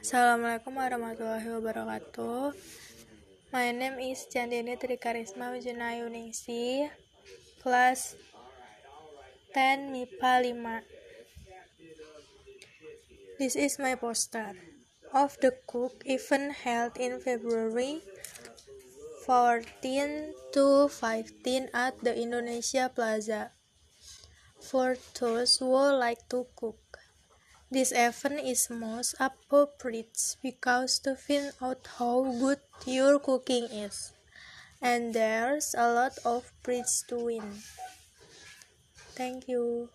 Assalamualaikum warahmatullahi wabarakatuh. My name is Chandini Trikarisma Wijunayuningsi, kelas 10 MIPA 5. This is my poster of the cook event held in February 14 to 15 at the Indonesia Plaza for those who like to cook. This event is most appropriate because to find out how good your cooking is, and there's a lot of prize to win. Thank you.